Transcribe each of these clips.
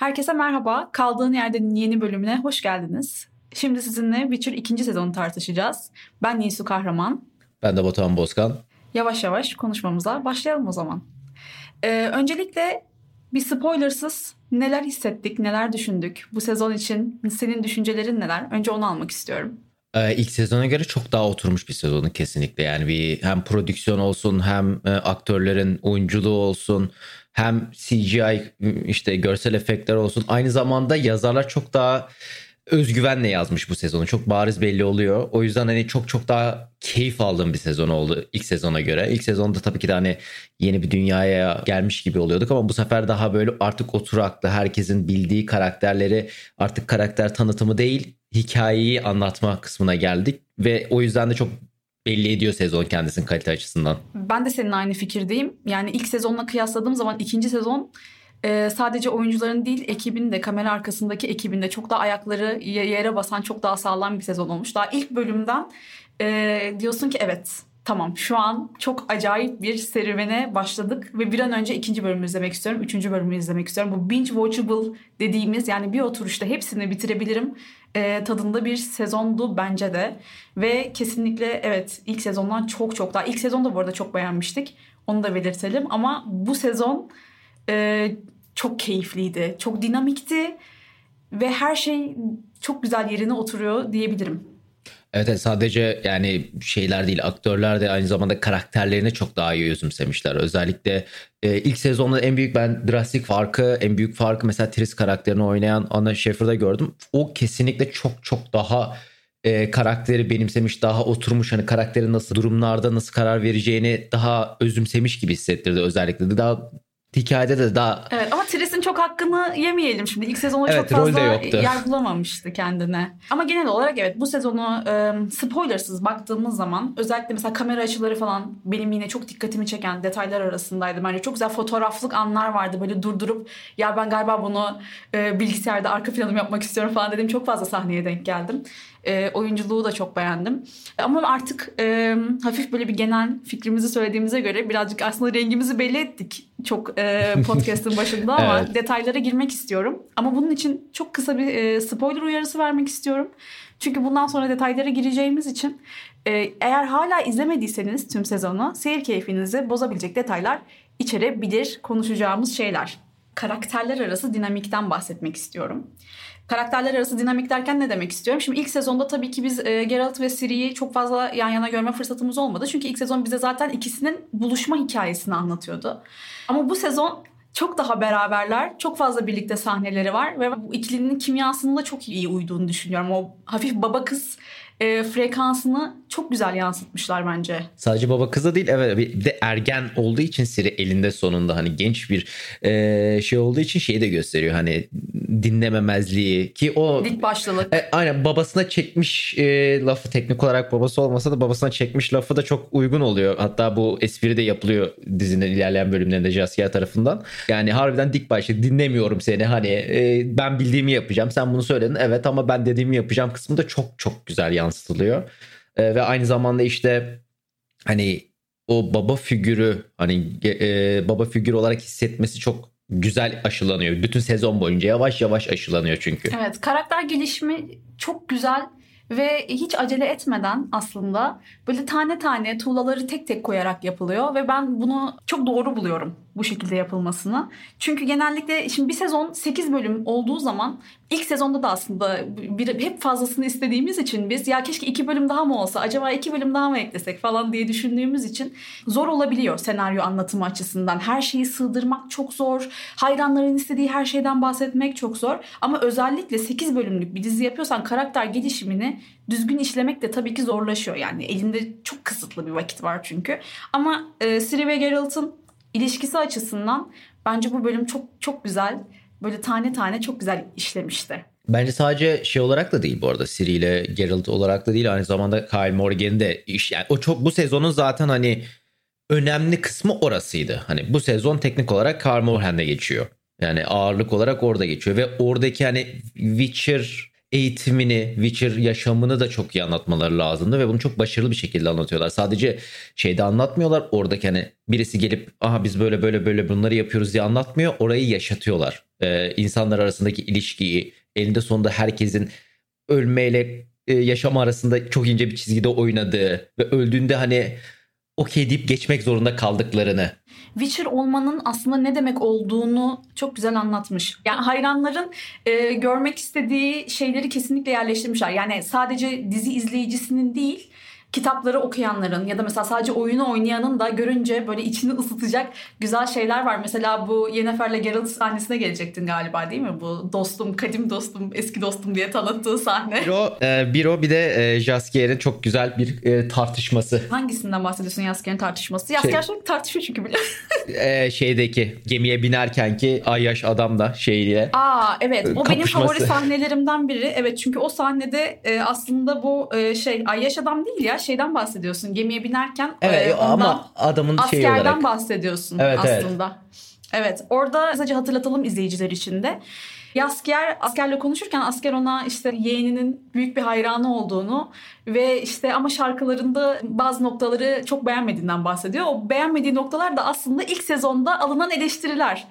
Herkese merhaba. Kaldığın yerden yeni bölümüne hoş geldiniz. Şimdi sizinle Witcher ikinci sezonu tartışacağız. Ben Nisu Kahraman. Ben de Batuhan Bozkan. Yavaş yavaş konuşmamıza başlayalım o zaman. Ee, öncelikle bir spoilersız neler hissettik, neler düşündük bu sezon için senin düşüncelerin neler? Önce onu almak istiyorum. Ee, ilk sezona göre çok daha oturmuş bir sezonu kesinlikle. Yani bir hem prodüksiyon olsun hem e, aktörlerin oyunculuğu olsun hem CGI işte görsel efektler olsun. Aynı zamanda yazarlar çok daha özgüvenle yazmış bu sezonu. Çok bariz belli oluyor. O yüzden hani çok çok daha keyif aldığım bir sezon oldu ilk sezona göre. İlk sezonda tabii ki de hani yeni bir dünyaya gelmiş gibi oluyorduk ama bu sefer daha böyle artık oturaklı herkesin bildiği karakterleri artık karakter tanıtımı değil hikayeyi anlatma kısmına geldik ve o yüzden de çok belli ediyor sezon kendisinin kalite açısından. Ben de senin aynı fikirdeyim. Yani ilk sezonla kıyasladığım zaman ikinci sezon e, sadece oyuncuların değil ekibin de kamera arkasındaki ekibin de çok daha ayakları yere basan çok daha sağlam bir sezon olmuş. Daha ilk bölümden e, diyorsun ki evet tamam şu an çok acayip bir serüvene başladık ve bir an önce ikinci bölümü izlemek istiyorum. Üçüncü bölümü izlemek istiyorum. Bu binge watchable dediğimiz yani bir oturuşta hepsini bitirebilirim e, tadında bir sezondu bence de. Ve kesinlikle evet ilk sezondan çok çok daha ilk sezonda bu arada çok beğenmiştik. Onu da belirtelim ama bu sezon e, çok keyifliydi. Çok dinamikti ve her şey çok güzel yerine oturuyor diyebilirim. Evet, sadece yani şeyler değil aktörler de aynı zamanda karakterlerini çok daha iyi özümsemişler. Özellikle e, ilk sezonda en büyük ben drastik farkı en büyük farkı mesela Tris karakterini oynayan Anna Sheffer'da gördüm. O kesinlikle çok çok daha e, karakteri benimsemiş daha oturmuş hani karakteri nasıl durumlarda nasıl karar vereceğini daha özümsemiş gibi hissettirdi özellikle. Daha hikayede de daha... Evet ama Tris'in çok hakkını yemeyelim şimdi. İlk sezonda evet, çok fazla yer bulamamıştı kendine. Ama genel olarak evet bu sezonu e, spoilersız baktığımız zaman özellikle mesela kamera açıları falan benim yine çok dikkatimi çeken detaylar arasındaydı. Bence çok güzel fotoğraflık anlar vardı. Böyle durdurup ya ben galiba bunu e, bilgisayarda arka planım yapmak istiyorum falan dedim. Çok fazla sahneye denk geldim. E, oyunculuğu da çok beğendim. Ama artık e, hafif böyle bir genel fikrimizi söylediğimize göre birazcık aslında rengimizi belli ettik. Çok e, podcast'ın başında ama evet. detaylara girmek istiyorum. Ama bunun için çok kısa bir e, spoiler uyarısı vermek istiyorum. Çünkü bundan sonra detaylara gireceğimiz için e, eğer hala izlemediyseniz tüm sezonu seyir keyfinizi bozabilecek detaylar içerebilir konuşacağımız şeyler. Karakterler arası dinamikten bahsetmek istiyorum. Karakterler arası dinamik derken ne demek istiyorum? Şimdi ilk sezonda tabii ki biz e, Geralt ve Ciri'yi çok fazla yan yana görme fırsatımız olmadı. Çünkü ilk sezon bize zaten ikisinin buluşma hikayesini anlatıyordu. Ama bu sezon çok daha beraberler. Çok fazla birlikte sahneleri var ve bu ikilinin kimyasının da çok iyi uyduğunu düşünüyorum. O hafif baba kız e, frekansını çok güzel yansıtmışlar bence. Sadece baba kızı değil evet bir de ergen olduğu için Siri elinde sonunda hani genç bir e, şey olduğu için şeyi de gösteriyor hani dinlememezliği ki o dik başlılık. E, aynen babasına çekmiş e, lafı teknik olarak babası olmasa da babasına çekmiş lafı da çok uygun oluyor. Hatta bu espri de yapılıyor dizinin ilerleyen bölümlerinde Jaskier tarafından. Yani harbiden dik başlı dinlemiyorum seni hani e, ben bildiğimi yapacağım sen bunu söyledin evet ama ben dediğimi yapacağım kısmı da çok çok güzel yansıtılıyor. E, ve aynı zamanda işte hani o baba figürü hani e, baba figürü olarak hissetmesi çok güzel aşılanıyor. Bütün sezon boyunca yavaş yavaş aşılanıyor çünkü. Evet karakter gelişimi çok güzel ve hiç acele etmeden aslında böyle tane tane tuğlaları tek tek koyarak yapılıyor ve ben bunu çok doğru buluyorum bu şekilde yapılmasını. Çünkü genellikle şimdi bir sezon 8 bölüm olduğu zaman ilk sezonda da aslında bir, hep fazlasını istediğimiz için biz ya keşke 2 bölüm daha mı olsa acaba 2 bölüm daha mı eklesek falan diye düşündüğümüz için zor olabiliyor senaryo anlatımı açısından. Her şeyi sığdırmak çok zor. Hayranların istediği her şeyden bahsetmek çok zor. Ama özellikle 8 bölümlük bir dizi yapıyorsan karakter gelişimini düzgün işlemek de tabii ki zorlaşıyor. Yani elinde çok kısıtlı bir vakit var çünkü. Ama e, Ciri ve Geralt'ın ilişkisi açısından bence bu bölüm çok çok güzel. Böyle tane tane çok güzel işlemişti. Bence sadece şey olarak da değil bu arada Siri ile Geralt olarak da değil aynı zamanda Kyle Morgan'ın de iş yani o çok bu sezonun zaten hani önemli kısmı orasıydı. Hani bu sezon teknik olarak Kyle Morgan'de geçiyor. Yani ağırlık olarak orada geçiyor ve oradaki hani Witcher eğitimini, Witcher yaşamını da çok iyi anlatmaları lazımdı ve bunu çok başarılı bir şekilde anlatıyorlar. Sadece şeyde anlatmıyorlar. Oradaki hani birisi gelip aha biz böyle böyle böyle bunları yapıyoruz diye anlatmıyor. Orayı yaşatıyorlar. Ee, insanlar arasındaki ilişkiyi, elinde sonunda herkesin ölmeyle e, yaşam arasında çok ince bir çizgide oynadığı ve öldüğünde hani okey deyip geçmek zorunda kaldıklarını. Witcher olmanın aslında ne demek olduğunu çok güzel anlatmış. Yani hayranların e, görmek istediği şeyleri kesinlikle yerleştirmişler. Yani sadece dizi izleyicisinin değil kitapları okuyanların ya da mesela sadece oyunu oynayanın da görünce böyle içini ısıtacak güzel şeyler var. Mesela bu Yennefer'le Geralt sahnesine gelecektin galiba değil mi? Bu dostum, kadim dostum, eski dostum diye tanıttığı sahne. Bir o, e, bir, o bir de e, Jaskier'in çok güzel bir e, tartışması. Hangisinden bahsediyorsun Jaskier'in tartışması? Jaskier şey, tartışıyor çünkü bile. e, şeydeki gemiye binerken ki Ayyaş adam da şeyle. Aa evet o kapışması. benim favori sahnelerimden biri. Evet çünkü o sahnede e, aslında bu e, şey Ayyaş adam değil ya şeyden bahsediyorsun. Gemiye binerken evet, e, ama adamın şey olarak. Askerden bahsediyorsun evet, aslında. Evet. evet orada sadece hatırlatalım izleyiciler için de. Yasker askerle konuşurken asker ona işte yeğeninin büyük bir hayranı olduğunu ve işte ama şarkılarında bazı noktaları çok beğenmediğinden bahsediyor. O beğenmediği noktalar da aslında ilk sezonda alınan eleştiriler.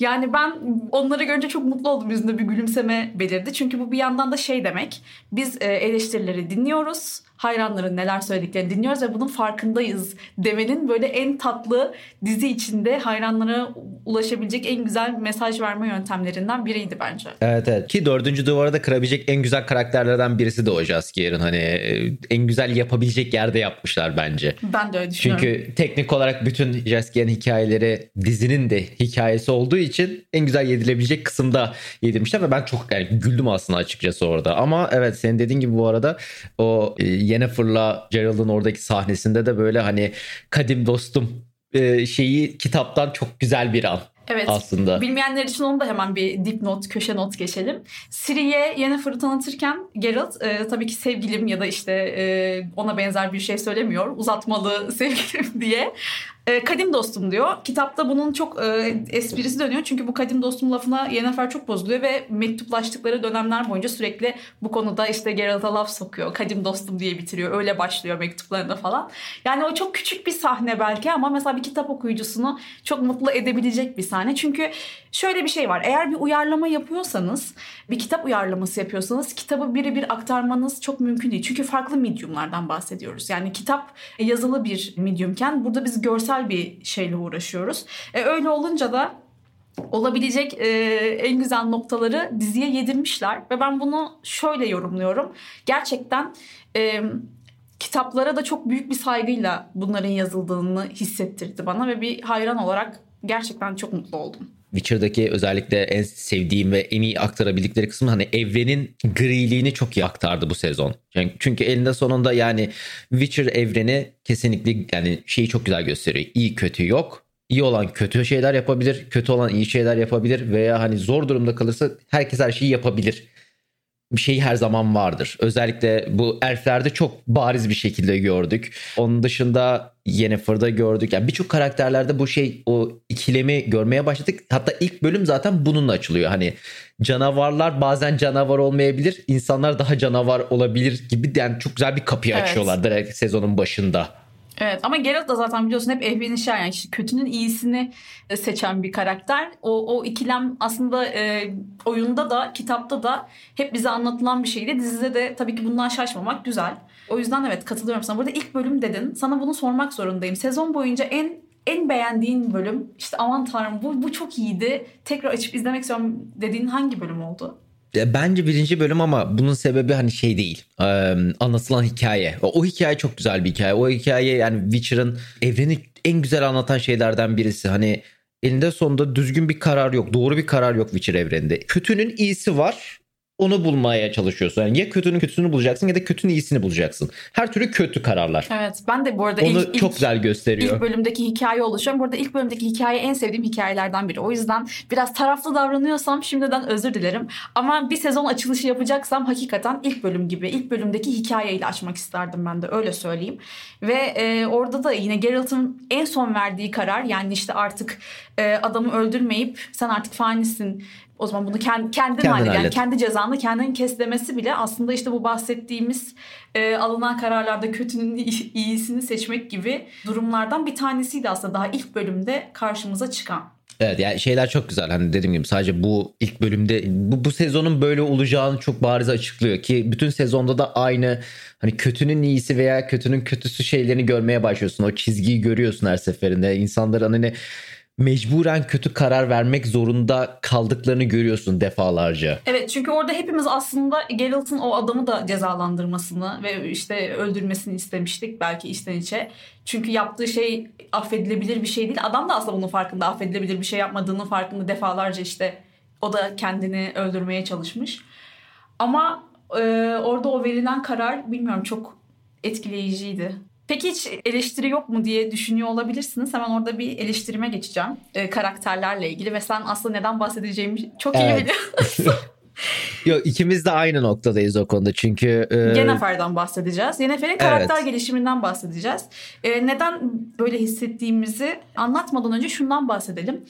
Yani ben onları görünce çok mutlu oldum. Yüzünde bir gülümseme belirdi. Çünkü bu bir yandan da şey demek. Biz e, eleştirileri dinliyoruz hayranların neler söylediklerini dinliyoruz ve bunun farkındayız demenin böyle en tatlı dizi içinde hayranlara ulaşabilecek en güzel mesaj verme yöntemlerinden biriydi bence. Evet evet ki dördüncü duvarı da kırabilecek en güzel karakterlerden birisi de o Jaskier'in hani e, en güzel yapabilecek yerde yapmışlar bence. Ben de öyle düşünüyorum. Çünkü teknik olarak bütün Jaskier'in hikayeleri dizinin de hikayesi olduğu için en güzel yedilebilecek kısımda yedirmişler ve ben çok yani güldüm aslında açıkçası orada. Ama evet senin dediğin gibi bu arada o e, Yennefer'la Gerald'ın oradaki sahnesinde de böyle hani kadim dostum e, şeyi kitaptan çok güzel bir an. Evet. Aslında. Bilmeyenler için onu da hemen bir dipnot, köşe not geçelim. Ciri'ye Yennefer'ı tanıtırken Geralt e, tabii ki sevgilim ya da işte e, ona benzer bir şey söylemiyor. Uzatmalı sevgilim diye. E, kadim dostum diyor. Kitapta bunun çok e, esprisi dönüyor. Çünkü bu kadim dostum lafına Yennefer çok bozuluyor ve mektuplaştıkları dönemler boyunca sürekli bu konuda işte Geralt'a laf sokuyor. Kadim dostum diye bitiriyor. Öyle başlıyor mektuplarında falan. Yani o çok küçük bir sahne belki ama mesela bir kitap okuyucusunu çok mutlu edebilecek bir sahne. Çünkü şöyle bir şey var. Eğer bir uyarlama yapıyorsanız, bir kitap uyarlaması yapıyorsanız kitabı birebir aktarmanız çok mümkün değil. Çünkü farklı medyumlardan bahsediyoruz. Yani kitap yazılı bir medyumken burada biz görsel görsel bir şeyle uğraşıyoruz. E, öyle olunca da olabilecek e, en güzel noktaları diziye yedirmişler ve ben bunu şöyle yorumluyorum. Gerçekten e, kitaplara da çok büyük bir saygıyla bunların yazıldığını hissettirdi bana ve bir hayran olarak gerçekten çok mutlu oldum. Witcher'daki özellikle en sevdiğim ve en iyi aktarabildikleri kısmı hani evrenin griliğini çok iyi aktardı bu sezon. Yani çünkü elinde sonunda yani Witcher evreni kesinlikle yani şeyi çok güzel gösteriyor. İyi kötü yok. İyi olan kötü şeyler yapabilir, kötü olan iyi şeyler yapabilir veya hani zor durumda kalırsa herkes her şeyi yapabilir bir şey her zaman vardır. Özellikle bu elflerde çok bariz bir şekilde gördük. Onun dışında Yennefer'da gördük. Yani birçok karakterlerde bu şey o ikilemi görmeye başladık. Hatta ilk bölüm zaten bununla açılıyor. Hani canavarlar bazen canavar olmayabilir. insanlar daha canavar olabilir gibi yani çok güzel bir kapıyı evet. açıyorlar direkt sezonun başında. Evet ama Geralt da zaten biliyorsun hep ehveni şey yani işte kötünün iyisini e, seçen bir karakter. O, o ikilem aslında e, oyunda da kitapta da hep bize anlatılan bir şeydi. Dizide de tabii ki bundan şaşmamak güzel. O yüzden evet katılıyorum sana. Burada ilk bölüm dedin. Sana bunu sormak zorundayım. Sezon boyunca en en beğendiğin bölüm işte aman tanrım bu, bu çok iyiydi. Tekrar açıp izlemek istiyorum dediğin hangi bölüm oldu? Bence birinci bölüm ama bunun sebebi hani şey değil. Ee, anlatılan hikaye. O hikaye çok güzel bir hikaye. O hikaye yani Witcher'ın evreni en güzel anlatan şeylerden birisi. Hani elinde sonunda düzgün bir karar yok. Doğru bir karar yok Witcher evreninde. Kötünün iyisi var onu bulmaya çalışıyorsun. Yani ya kötünün kötüsünü bulacaksın ya da kötünün iyisini bulacaksın. Her türlü kötü kararlar. Evet ben de bu arada onu ilk, çok ilk, güzel gösteriyor. İlk bölümdeki hikaye oluşuyor. Bu arada ilk bölümdeki hikaye en sevdiğim hikayelerden biri. O yüzden biraz taraflı davranıyorsam şimdiden özür dilerim. Ama bir sezon açılışı yapacaksam hakikaten ilk bölüm gibi ilk bölümdeki hikayeyle açmak isterdim ben de öyle söyleyeyim. Ve e, orada da yine Geralt'ın en son verdiği karar yani işte artık e, adamı öldürmeyip sen artık fanisin o zaman bunu kendi, kendin, kendin hallet. Yani kendi cezanı anda kendini kes demesi bile aslında işte bu bahsettiğimiz e, alınan kararlarda kötünün iyisini seçmek gibi durumlardan bir tanesiydi aslında daha ilk bölümde karşımıza çıkan. Evet yani şeyler çok güzel hani dediğim gibi sadece bu ilk bölümde bu, bu sezonun böyle olacağını çok bariz açıklıyor ki bütün sezonda da aynı hani kötünün iyisi veya kötünün kötüsü şeylerini görmeye başlıyorsun. O çizgiyi görüyorsun her seferinde. İnsanların hani mecburen kötü karar vermek zorunda kaldıklarını görüyorsun defalarca. Evet çünkü orada hepimiz aslında Geralt'ın o adamı da cezalandırmasını ve işte öldürmesini istemiştik belki içten içe. Çünkü yaptığı şey affedilebilir bir şey değil. Adam da aslında bunun farkında affedilebilir bir şey yapmadığının farkında defalarca işte o da kendini öldürmeye çalışmış. Ama e, orada o verilen karar bilmiyorum çok etkileyiciydi. Peki hiç eleştiri yok mu diye düşünüyor olabilirsiniz. Hemen orada bir eleştirime geçeceğim. E, karakterlerle ilgili ve sen aslında neden bahsedeceğimi çok iyi biliyorsun. Yok ikimiz de aynı noktadayız o konuda çünkü... E... Yennefer'den bahsedeceğiz. Yennefer'in karakter evet. gelişiminden bahsedeceğiz. E, neden böyle hissettiğimizi anlatmadan önce şundan bahsedelim.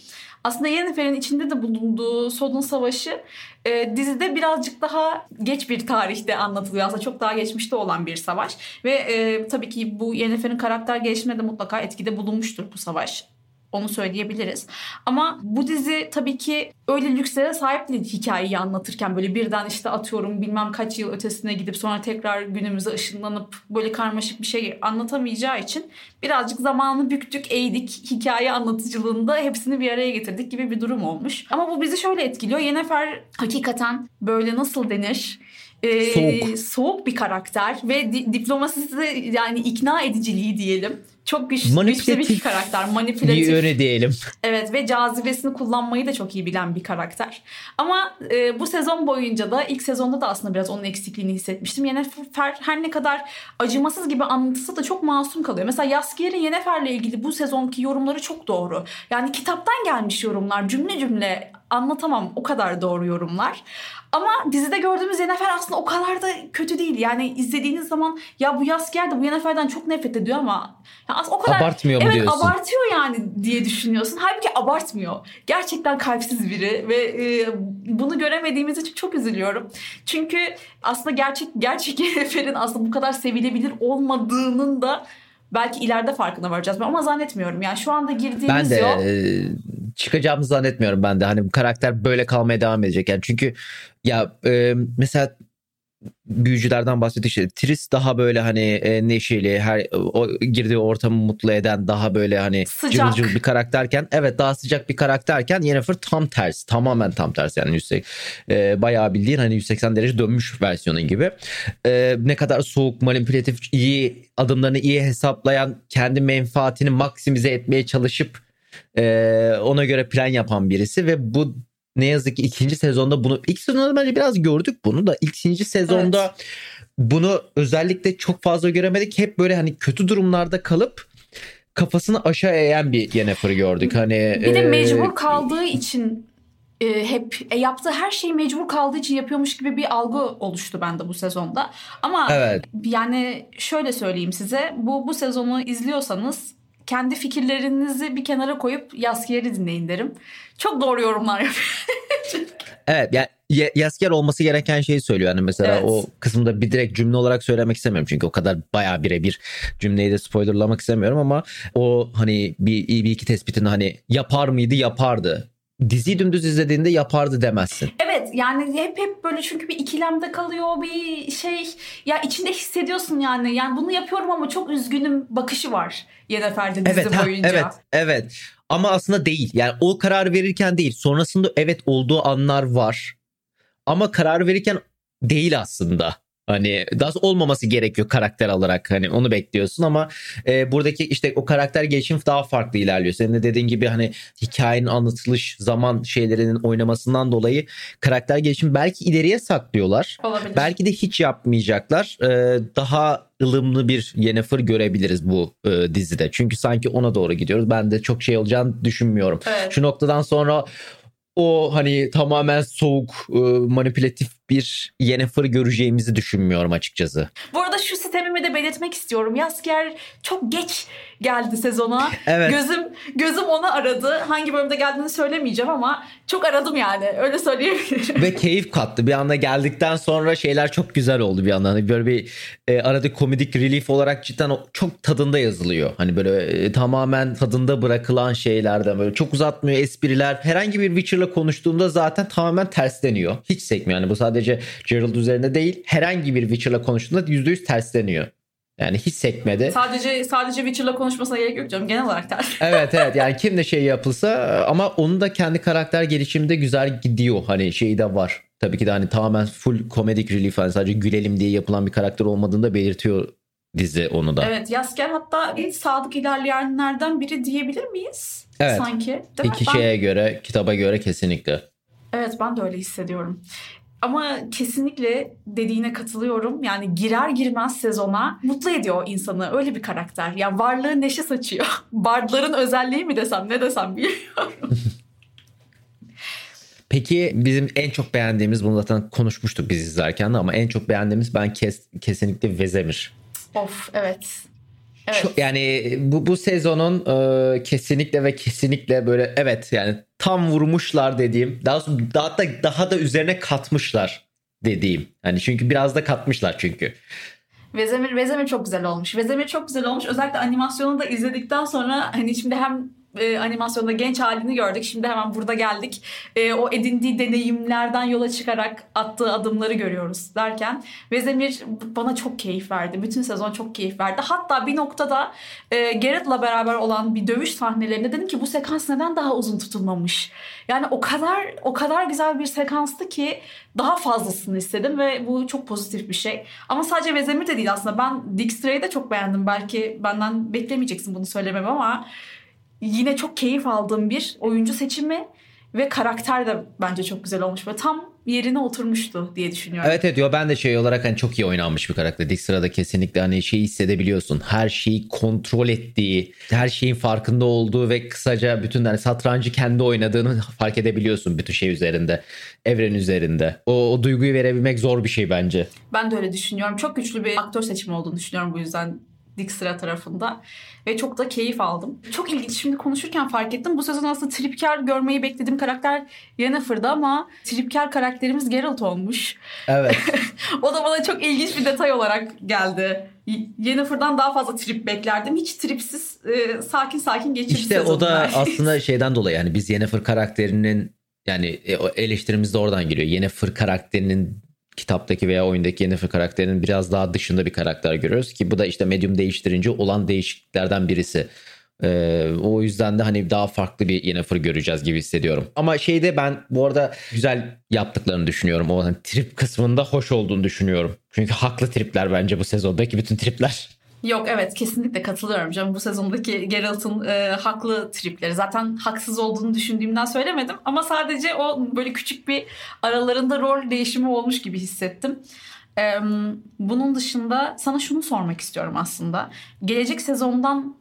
Aslında Yennefer'in içinde de bulunduğu Sodun Savaşı e, dizide birazcık daha geç bir tarihte anlatılıyor. Aslında çok daha geçmişte olan bir savaş. Ve e, tabii ki bu Yennefer'in karakter gelişimine de mutlaka etkide bulunmuştur bu savaş. Onu söyleyebiliriz. Ama bu dizi tabii ki öyle lükslere sahip değil hikayeyi anlatırken böyle birden işte atıyorum bilmem kaç yıl ötesine gidip sonra tekrar günümüze ışınlanıp böyle karmaşık bir şey anlatamayacağı için birazcık zamanı büktük, eğdik. Hikaye anlatıcılığında hepsini bir araya getirdik gibi bir durum olmuş. Ama bu bizi şöyle etkiliyor. Yennefer hakikaten böyle nasıl denir? Ee, soğuk. soğuk bir karakter ve di- diplomasisi de yani ikna ediciliği diyelim çok güçlü, güçlü bir karakter. Manipülatif. Öyle diyelim. Evet ve cazibesini kullanmayı da çok iyi bilen bir karakter. Ama e, bu sezon boyunca da ilk sezonda da aslında biraz onun eksikliğini hissetmiştim. Yennefer her ne kadar acımasız gibi anlatısı da çok masum kalıyor. Mesela Yaskier'in Yennefer'le ilgili bu sezonki yorumları çok doğru. Yani kitaptan gelmiş yorumlar cümle cümle anlatamam o kadar doğru yorumlar. Ama dizide gördüğümüz Yennefer aslında o kadar da kötü değil. Yani izlediğiniz zaman ya bu Yaskier de bu Yennefer'den çok nefret ediyor ama ya aslında o kadar abartmıyor mu evet, diyorsun? abartıyor yani diye düşünüyorsun. Halbuki abartmıyor. Gerçekten kalpsiz biri ve e, bunu göremediğimiz için çok üzülüyorum. Çünkü aslında gerçek gerçek Yennefer'in aslında bu kadar sevilebilir olmadığının da belki ileride farkına varacağız. Ama zannetmiyorum. Yani şu anda girdiğimiz ben de, yol... E, çıkacağımızı zannetmiyorum ben de. Hani bu karakter böyle kalmaya devam edecek. Yani çünkü ya e, mesela büyücülerden bahsettik işte Tris daha böyle hani e, neşeli her o girdiği ortamı mutlu eden daha böyle hani sıcak. cıvıl bir karakterken evet daha sıcak bir karakterken Yennefer tam tersi tamamen tam tersi yani 180 e, bayağı bildiğin hani 180 derece dönmüş versiyonu gibi e, ne kadar soğuk manipülatif iyi adımlarını iyi hesaplayan kendi menfaatini maksimize etmeye çalışıp e, ona göre plan yapan birisi ve bu ne yazık ki ikinci sezonda bunu ilk sezonda bence biraz gördük bunu da ikinci sezonda evet. bunu özellikle çok fazla göremedik. Hep böyle hani kötü durumlarda kalıp kafasını aşağı eğen bir Yennefer'ı gördük. Hani bir de e, mecbur kaldığı için e, hep e, yaptığı her şeyi mecbur kaldığı için yapıyormuş gibi bir algı oluştu bende bu sezonda. Ama evet. yani şöyle söyleyeyim size bu bu sezonu izliyorsanız kendi fikirlerinizi bir kenara koyup Yaskiyer'i dinleyin derim. Çok doğru yorumlar yapıyor. evet yani Yasker olması gereken şeyi söylüyor. Yani mesela evet. o kısımda bir direkt cümle olarak söylemek istemiyorum. Çünkü o kadar bayağı birebir cümleyi de spoilerlamak istemiyorum ama o hani bir, bir iki tespitini hani yapar mıydı yapardı dizi dümdüz izlediğinde yapardı demezsin. Evet yani hep hep böyle çünkü bir ikilemde kalıyor bir şey ya içinde hissediyorsun yani yani bunu yapıyorum ama çok üzgünüm bakışı var Yennefer'de dizi evet, boyunca. evet evet ama aslında değil yani o karar verirken değil sonrasında evet olduğu anlar var ama karar verirken değil aslında. Hani daha olmaması gerekiyor karakter olarak hani onu bekliyorsun ama e, buradaki işte o karakter gelişim daha farklı ilerliyor. Senin de dediğin gibi hani hikayenin anlatılış zaman şeylerinin oynamasından dolayı karakter gelişim belki ileriye saklıyorlar. Olabilir. Belki de hiç yapmayacaklar. E, daha ılımlı bir Yennefer görebiliriz bu e, dizide. Çünkü sanki ona doğru gidiyoruz. Ben de çok şey olacağını düşünmüyorum. Evet. Şu noktadan sonra o hani tamamen soğuk, e, manipülatif bir Yennefer göreceğimizi düşünmüyorum açıkçası. Bu arada şu sistemimi de belirtmek istiyorum. Yasker çok geç geldi sezona. Evet. Gözüm gözüm onu aradı. Hangi bölümde geldiğini söylemeyeceğim ama çok aradım yani. Öyle söyleyebilirim. Ve keyif kattı. Bir anda geldikten sonra şeyler çok güzel oldu bir yandan. Hani böyle bir e, arada komedik relief olarak cidden çok tadında yazılıyor. Hani böyle e, tamamen tadında bırakılan şeylerden böyle çok uzatmıyor espriler. Herhangi bir Witcher'la konuştuğumda zaten tamamen tersleniyor. Hiç sekmiyor. Yani bu sadece Gerald üzerinde değil. Herhangi bir Witcher'la konuştuğunda %100 tersleniyor. Yani hiç sekmedi. Sadece sadece Witcher'la konuşmasına gerek yok canım. Genel olarak ters. evet evet yani kim de şey yapılsa ama onun da kendi karakter gelişiminde güzel gidiyor. Hani şeyi de var. Tabii ki de hani tamamen full comedic relief hani sadece gülelim diye yapılan bir karakter olmadığını da belirtiyor dizi onu da. Evet Yasker hatta en sadık ilerleyenlerden biri diyebilir miyiz? Evet. Sanki. Değil İki mi? şeye ben... göre kitaba göre kesinlikle. Evet ben de öyle hissediyorum. Ama kesinlikle dediğine katılıyorum. Yani girer girmez sezona mutlu ediyor insanı. Öyle bir karakter. Yani varlığı neşe saçıyor. Bardların özelliği mi desem ne desem bilmiyorum. Peki bizim en çok beğendiğimiz bunu zaten konuşmuştuk biz izlerken de ama en çok beğendiğimiz ben kes, kesinlikle Vezemir. Of evet. Evet. Çok, yani bu bu sezonun e, kesinlikle ve kesinlikle böyle evet yani tam vurmuşlar dediğim daha daha da daha da üzerine katmışlar dediğim. Hani çünkü biraz da katmışlar çünkü. Vezemir Vezemir çok güzel olmuş. Vezemir çok güzel olmuş. Özellikle animasyonu da izledikten sonra hani şimdi hem e, animasyonda genç halini gördük. Şimdi hemen burada geldik. E, o edindiği deneyimlerden yola çıkarak attığı adımları görüyoruz derken Vezemir bana çok keyif verdi. Bütün sezon çok keyif verdi. Hatta bir noktada e, Geralt'la beraber olan bir dövüş sahnelerinde dedim ki bu sekans neden daha uzun tutulmamış? Yani o kadar o kadar güzel bir sekanstı ki daha fazlasını istedim ve bu çok pozitif bir şey. Ama sadece Vezemir de değil aslında. Ben Dijkstra'yı da çok beğendim. Belki benden beklemeyeceksin bunu söylemem ama yine çok keyif aldığım bir oyuncu seçimi ve karakter de bence çok güzel olmuş. Böyle tam yerine oturmuştu diye düşünüyorum. Evet evet diyor ben de şey olarak hani çok iyi oynanmış bir karakter. Dik sırada kesinlikle hani şeyi hissedebiliyorsun. Her şeyi kontrol ettiği, her şeyin farkında olduğu ve kısaca bütün hani satrancı kendi oynadığını fark edebiliyorsun bütün şey üzerinde. Evren üzerinde. O, o duyguyu verebilmek zor bir şey bence. Ben de öyle düşünüyorum. Çok güçlü bir aktör seçimi olduğunu düşünüyorum bu yüzden dik sıra tarafında ve çok da keyif aldım. Çok ilginç şimdi konuşurken fark ettim. Bu sezon aslında tripkar görmeyi beklediğim karakter Yennefer'dı ama tripkar karakterimiz Geralt olmuş. Evet. o da bana çok ilginç bir detay olarak geldi. Yennefer'dan daha fazla trip beklerdim. Hiç tripsiz e, sakin sakin geçirdi İşte o da aslında şeyden dolayı yani biz Yennefer karakterinin yani e, eleştirimiz de oradan geliyor. Yennefer karakterinin kitaptaki veya oyundaki Yennefer karakterinin biraz daha dışında bir karakter görüyoruz ki bu da işte medium değiştirince olan değişikliklerden birisi. Ee, o yüzden de hani daha farklı bir Yennefer göreceğiz gibi hissediyorum. Ama şeyde ben bu arada güzel yaptıklarını düşünüyorum. O hani trip kısmında hoş olduğunu düşünüyorum. Çünkü haklı tripler bence bu sezondaki bütün tripler. Yok evet kesinlikle katılıyorum canım. Bu sezondaki Geralt'ın e, haklı tripleri. Zaten haksız olduğunu düşündüğümden söylemedim. Ama sadece o böyle küçük bir aralarında rol değişimi olmuş gibi hissettim. E, bunun dışında sana şunu sormak istiyorum aslında. Gelecek sezondan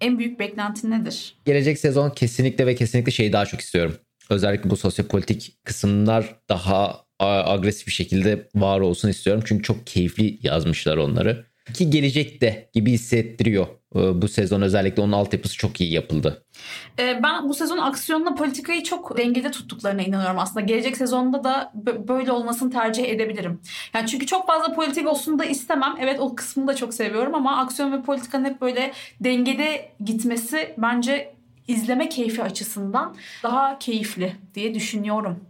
en büyük beklentin nedir? Gelecek sezon kesinlikle ve kesinlikle şeyi daha çok istiyorum. Özellikle bu sosyopolitik kısımlar daha agresif bir şekilde var olsun istiyorum. Çünkü çok keyifli yazmışlar onları ki gelecekte gibi hissettiriyor. Ee, bu sezon özellikle onun altyapısı çok iyi yapıldı. Ee, ben bu sezon aksiyonla politikayı çok dengede tuttuklarına inanıyorum aslında. Gelecek sezonda da böyle olmasını tercih edebilirim. Yani çünkü çok fazla politik olsun da istemem. Evet o kısmını da çok seviyorum ama aksiyon ve politikanın hep böyle dengede gitmesi bence izleme keyfi açısından daha keyifli diye düşünüyorum.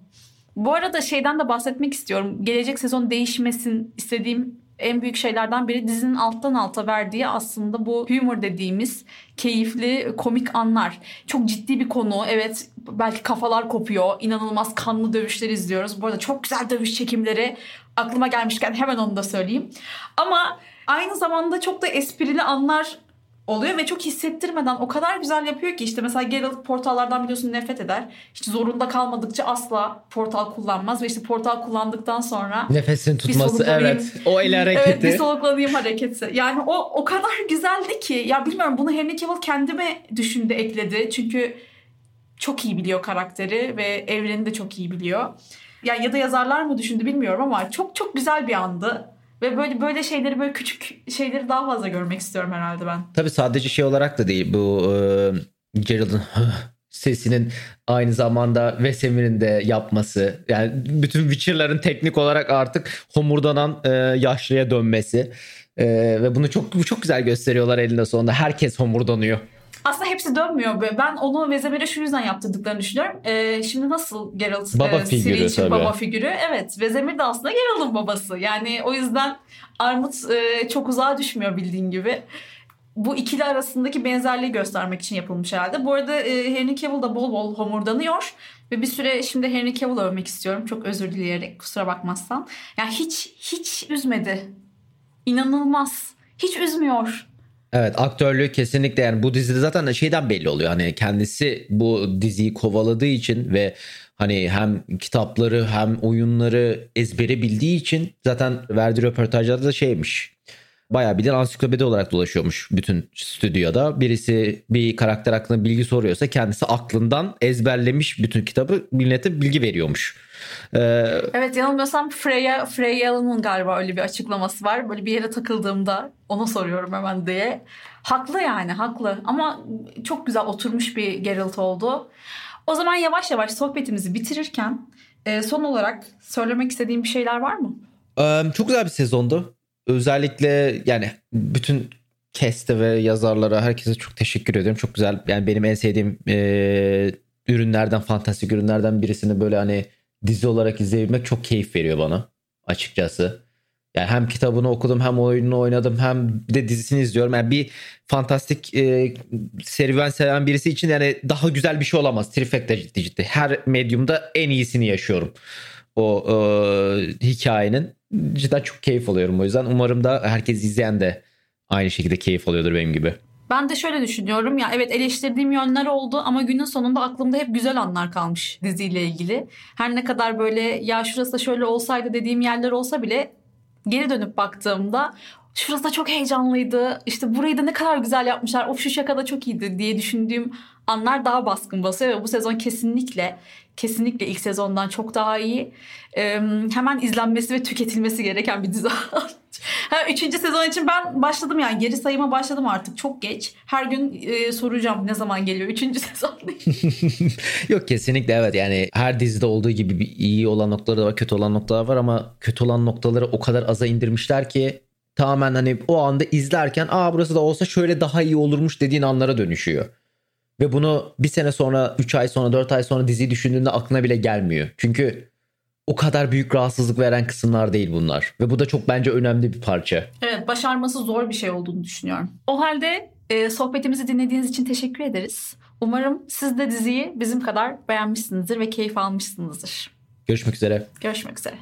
Bu arada şeyden de bahsetmek istiyorum. Gelecek sezon değişmesin istediğim en büyük şeylerden biri dizinin alttan alta verdiği aslında bu humor dediğimiz keyifli komik anlar. Çok ciddi bir konu. Evet belki kafalar kopuyor. İnanılmaz kanlı dövüşler izliyoruz. Bu arada çok güzel dövüş çekimleri. Aklıma gelmişken hemen onu da söyleyeyim. Ama aynı zamanda çok da esprili anlar oluyor ve çok hissettirmeden o kadar güzel yapıyor ki işte mesela Geralt portallardan biliyorsun nefret eder. Hiç zorunda kalmadıkça asla portal kullanmaz ve işte portal kullandıktan sonra nefesini tutması evet o el hareketi. Evet bir soluklanayım hareketi. Yani o o kadar güzeldi ki ya bilmiyorum bunu Henry Cavill kendime düşündü ekledi. Çünkü çok iyi biliyor karakteri ve evreni de çok iyi biliyor. ya ya da yazarlar mı düşündü bilmiyorum ama çok çok güzel bir andı. Ve böyle böyle şeyleri böyle küçük şeyleri daha fazla görmek istiyorum herhalde ben. Tabii sadece şey olarak da değil bu e, Gerald'ın sesinin aynı zamanda Vesemir'in de yapması. Yani bütün Witcher'ların teknik olarak artık homurdanan e, yaşlıya dönmesi. E, ve bunu çok çok güzel gösteriyorlar elinde sonunda. Herkes homurdanıyor. Aslında hepsi dönmüyor. Ben onu Vezemir'e şu yüzden yaptırdıklarını düşünüyorum. Ee, şimdi nasıl Geralt baba e, figürü için tabii. baba figürü. Evet Vezemir de aslında Geralt'ın babası. Yani o yüzden Armut e, çok uzağa düşmüyor bildiğin gibi bu ikili arasındaki benzerliği göstermek için yapılmış herhalde. Bu arada e, Henry Cavill da bol bol homurdanıyor. Ve bir süre şimdi Henry Cavill'ı övmek istiyorum. Çok özür dileyerek kusura bakmazsan. Yani hiç hiç üzmedi. İnanılmaz. Hiç üzmüyor. Evet aktörlüğü kesinlikle yani bu dizide zaten şeyden belli oluyor. Hani kendisi bu diziyi kovaladığı için ve hani hem kitapları hem oyunları ezbere bildiği için zaten verdiği röportajlarda da şeymiş bayağı bir de ansiklopedi olarak dolaşıyormuş bütün stüdyoda. Birisi bir karakter hakkında bilgi soruyorsa kendisi aklından ezberlemiş bütün kitabı millete bilgi veriyormuş. Ee, evet yanılmıyorsam Freya, Freya'nın galiba öyle bir açıklaması var. Böyle bir yere takıldığımda onu soruyorum hemen diye. Haklı yani haklı ama çok güzel oturmuş bir Geralt oldu. O zaman yavaş yavaş sohbetimizi bitirirken e, son olarak söylemek istediğim bir şeyler var mı? Çok güzel bir sezondu özellikle yani bütün keste ve yazarlara herkese çok teşekkür ediyorum. Çok güzel. Yani benim en sevdiğim e, ürünlerden, fantastik ürünlerden birisini böyle hani dizi olarak izleyebilmek çok keyif veriyor bana açıkçası. Yani hem kitabını okudum hem oyununu oynadım hem de dizisini izliyorum. Yani bir fantastik e, serüven seven birisi için yani daha güzel bir şey olamaz. Trifecta ciddi ciddi. Her medyumda en iyisini yaşıyorum. O e, hikayenin cidden çok keyif alıyorum o yüzden. Umarım da herkes izleyen de aynı şekilde keyif alıyordur benim gibi. Ben de şöyle düşünüyorum ya evet eleştirdiğim yönler oldu ama günün sonunda aklımda hep güzel anlar kalmış diziyle ilgili. Her ne kadar böyle ya şurası da şöyle olsaydı dediğim yerler olsa bile geri dönüp baktığımda şurası da çok heyecanlıydı. İşte burayı da ne kadar güzel yapmışlar. Of şu şaka da çok iyiydi diye düşündüğüm anlar daha baskın basıyor ve bu sezon kesinlikle kesinlikle ilk sezondan çok daha iyi. Ee, hemen izlenmesi ve tüketilmesi gereken bir dizi. ha, üçüncü sezon için ben başladım yani geri sayıma başladım artık çok geç. Her gün e, soracağım ne zaman geliyor üçüncü sezon Yok kesinlikle evet yani her dizide olduğu gibi bir iyi olan noktaları var kötü olan noktalar var ama kötü olan noktaları o kadar aza indirmişler ki tamamen hani o anda izlerken aa burası da olsa şöyle daha iyi olurmuş dediğin anlara dönüşüyor. Ve bunu bir sene sonra, 3 ay sonra, 4 ay sonra diziyi düşündüğünde aklına bile gelmiyor. Çünkü o kadar büyük rahatsızlık veren kısımlar değil bunlar. Ve bu da çok bence önemli bir parça. Evet başarması zor bir şey olduğunu düşünüyorum. O halde e, sohbetimizi dinlediğiniz için teşekkür ederiz. Umarım siz de diziyi bizim kadar beğenmişsinizdir ve keyif almışsınızdır. Görüşmek üzere. Görüşmek üzere.